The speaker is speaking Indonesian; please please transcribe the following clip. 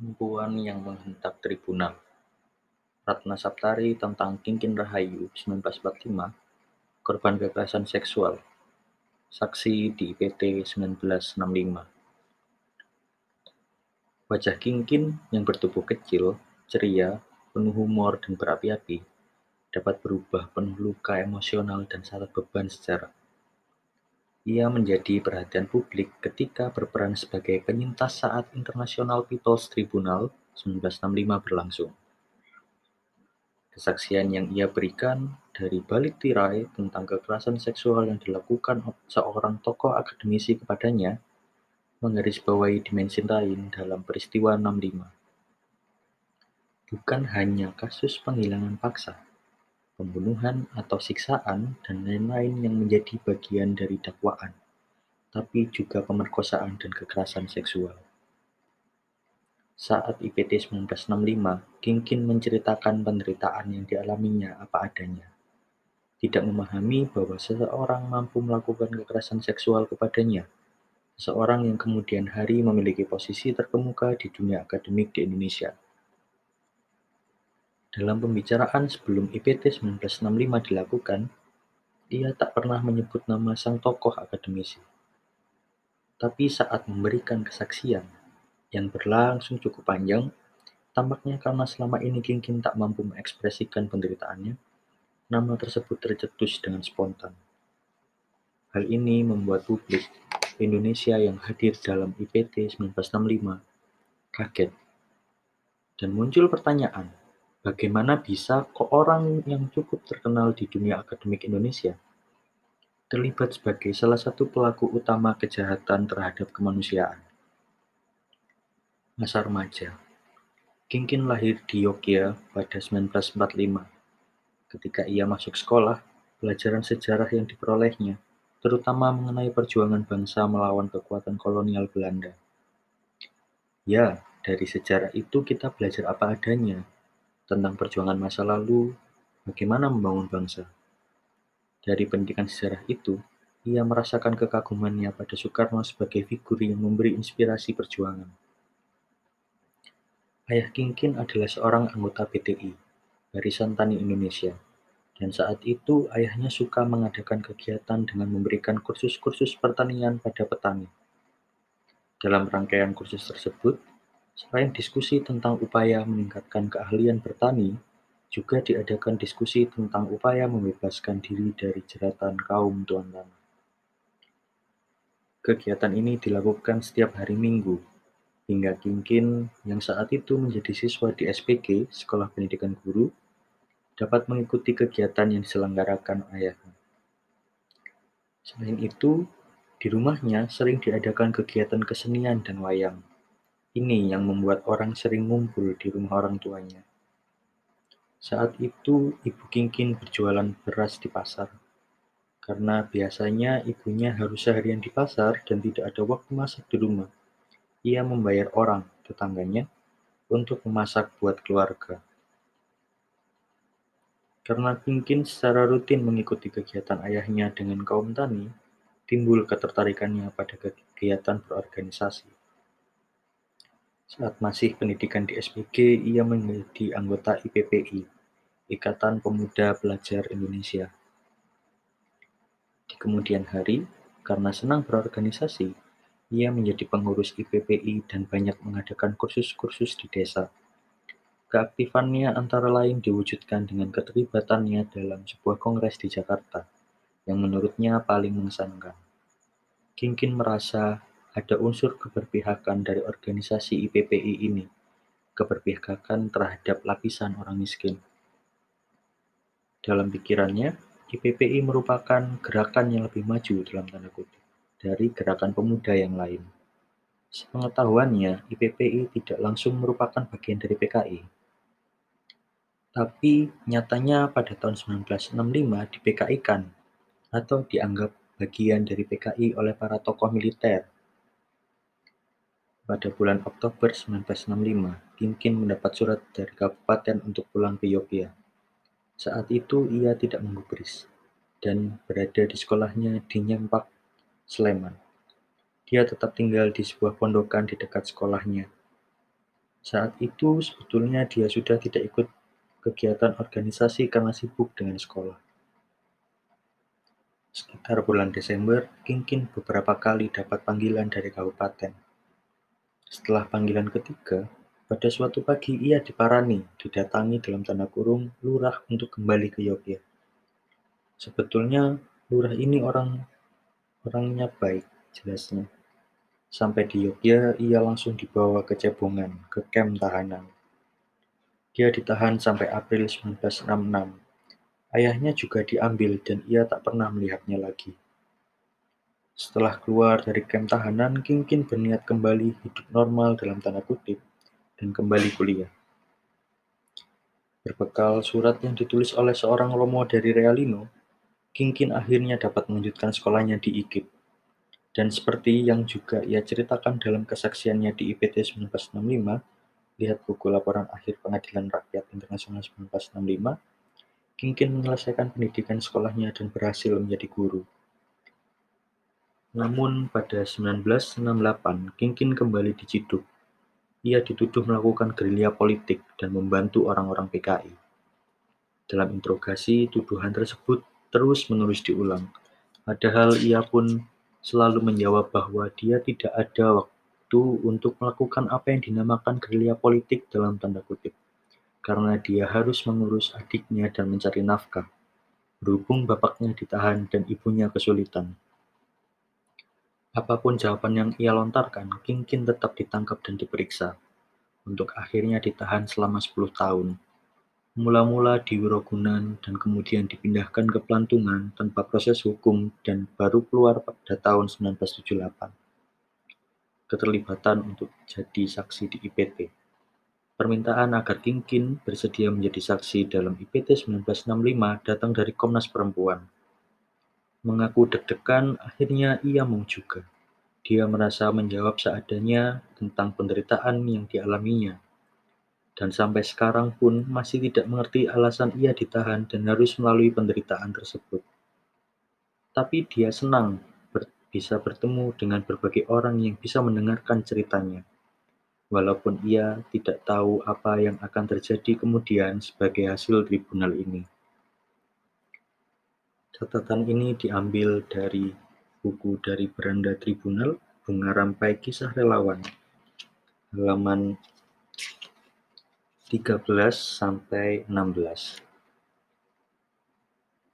Perempuan yang menghentak tribunal. Ratna Saptari tentang Kingkin Rahayu 1945, korban kekerasan seksual. Saksi di IPT 1965. Wajah Kingkin yang bertubuh kecil, ceria, penuh humor dan berapi-api, dapat berubah penuh luka emosional dan syarat beban sejarah. Ia menjadi perhatian publik ketika berperan sebagai penyintas saat International People's Tribunal 1965 berlangsung. Kesaksian yang ia berikan dari balik tirai tentang kekerasan seksual yang dilakukan seorang tokoh akademisi kepadanya menggarisbawahi dimensi lain dalam peristiwa 65. Bukan hanya kasus penghilangan paksa, pembunuhan atau siksaan, dan lain-lain yang menjadi bagian dari dakwaan, tapi juga pemerkosaan dan kekerasan seksual. Saat IPT 1965, Kingkin menceritakan penderitaan yang dialaminya apa adanya. Tidak memahami bahwa seseorang mampu melakukan kekerasan seksual kepadanya, seseorang yang kemudian hari memiliki posisi terkemuka di dunia akademik di Indonesia. Dalam pembicaraan sebelum IPT 1965 dilakukan, ia tak pernah menyebut nama sang tokoh akademisi. Tapi saat memberikan kesaksian yang berlangsung cukup panjang, tampaknya karena selama ini Kingkin tak mampu mengekspresikan penderitaannya, nama tersebut tercetus dengan spontan. Hal ini membuat publik Indonesia yang hadir dalam IPT 1965 kaget dan muncul pertanyaan, Bagaimana bisa kok orang yang cukup terkenal di dunia akademik Indonesia terlibat sebagai salah satu pelaku utama kejahatan terhadap kemanusiaan? Masa remaja Kingkin lahir di Yogyakarta pada 1945. Ketika ia masuk sekolah, pelajaran sejarah yang diperolehnya terutama mengenai perjuangan bangsa melawan kekuatan kolonial Belanda. Ya, dari sejarah itu kita belajar apa adanya, tentang perjuangan masa lalu, bagaimana membangun bangsa. Dari pendidikan sejarah itu, ia merasakan kekagumannya pada Soekarno sebagai figur yang memberi inspirasi perjuangan. Ayah Kingkin adalah seorang anggota BTI, Barisan Tani Indonesia, dan saat itu ayahnya suka mengadakan kegiatan dengan memberikan kursus-kursus pertanian pada petani. Dalam rangkaian kursus tersebut, Selain diskusi tentang upaya meningkatkan keahlian bertani, juga diadakan diskusi tentang upaya membebaskan diri dari jeratan kaum tuan tanah. Kegiatan ini dilakukan setiap hari Minggu, hingga Kingkin yang saat itu menjadi siswa di SPG, Sekolah Pendidikan Guru, dapat mengikuti kegiatan yang diselenggarakan ayahnya. Selain itu, di rumahnya sering diadakan kegiatan kesenian dan wayang. Ini yang membuat orang sering ngumpul di rumah orang tuanya. Saat itu, Ibu Kingkin berjualan beras di pasar. Karena biasanya ibunya harus seharian di pasar dan tidak ada waktu masak di rumah. Ia membayar orang, tetangganya, untuk memasak buat keluarga. Karena Kingkin secara rutin mengikuti kegiatan ayahnya dengan kaum tani, timbul ketertarikannya pada kegiatan berorganisasi. Saat masih pendidikan di SPG, ia menjadi anggota IPPI, Ikatan Pemuda Pelajar Indonesia. Di kemudian hari, karena senang berorganisasi, ia menjadi pengurus IPPI dan banyak mengadakan kursus-kursus di desa. Keaktifannya antara lain diwujudkan dengan keterlibatannya dalam sebuah kongres di Jakarta, yang menurutnya paling mengesankan. Kingkin merasa ada unsur keberpihakan dari organisasi IPPI ini, keberpihakan terhadap lapisan orang miskin. Dalam pikirannya, IPPI merupakan gerakan yang lebih maju dalam tanda kutip dari gerakan pemuda yang lain. Sepengetahuannya, IPPI tidak langsung merupakan bagian dari PKI. Tapi nyatanya pada tahun 1965 di PKI-kan atau dianggap bagian dari PKI oleh para tokoh militer pada bulan Oktober 1965, Kingkin mendapat surat dari kabupaten untuk pulang ke Yogyakarta. Saat itu ia tidak menggubris dan berada di sekolahnya di Nyempak, Sleman. Dia tetap tinggal di sebuah pondokan di dekat sekolahnya. Saat itu sebetulnya dia sudah tidak ikut kegiatan organisasi karena sibuk dengan sekolah. Sekitar bulan Desember, Kinkin beberapa kali dapat panggilan dari kabupaten. Setelah panggilan ketiga, pada suatu pagi ia diparani, didatangi dalam tanda kurung lurah untuk kembali ke Yogyakarta. Sebetulnya lurah ini orang orangnya baik, jelasnya. Sampai di Yogyakarta, ia langsung dibawa ke Cebongan, ke kamp tahanan. Dia ditahan sampai April 1966. Ayahnya juga diambil dan ia tak pernah melihatnya lagi. Setelah keluar dari kamp tahanan, Kinkin berniat kembali hidup normal dalam tanda kutip dan kembali kuliah. Berbekal surat yang ditulis oleh seorang Romo dari Realino, Kinkin akhirnya dapat melanjutkan sekolahnya di IKIP. Dan seperti yang juga ia ceritakan dalam kesaksiannya di IPT 1965, lihat buku laporan akhir Pengadilan Rakyat Internasional 1965, Kinkin menyelesaikan pendidikan sekolahnya dan berhasil menjadi guru. Namun pada 1968, Kinkin kembali diciduk. Ia dituduh melakukan gerilya politik dan membantu orang-orang PKI. Dalam interogasi, tuduhan tersebut terus-menerus diulang, padahal ia pun selalu menjawab bahwa dia tidak ada waktu untuk melakukan apa yang dinamakan gerilya politik dalam tanda kutip karena dia harus mengurus adiknya dan mencari nafkah, berhubung bapaknya ditahan dan ibunya kesulitan. Apa pun jawaban yang ia lontarkan, Kinkin tetap ditangkap dan diperiksa, untuk akhirnya ditahan selama 10 tahun. Mula-mula di Wirogunan dan kemudian dipindahkan ke Pelantungan tanpa proses hukum dan baru keluar pada tahun 1978. Keterlibatan untuk jadi saksi di IPT. Permintaan agar Kinkin bersedia menjadi saksi dalam IPT 1965 datang dari Komnas Perempuan. Mengaku deg-degan, akhirnya ia mau juga. Dia merasa menjawab seadanya tentang penderitaan yang dialaminya. Dan sampai sekarang pun masih tidak mengerti alasan ia ditahan dan harus melalui penderitaan tersebut. Tapi dia senang ber bisa bertemu dengan berbagai orang yang bisa mendengarkan ceritanya walaupun ia tidak tahu apa yang akan terjadi kemudian sebagai hasil tribunal ini. Catatan ini diambil dari buku dari Beranda Tribunal, Bunga Rampai Kisah Relawan, halaman 13 sampai 16.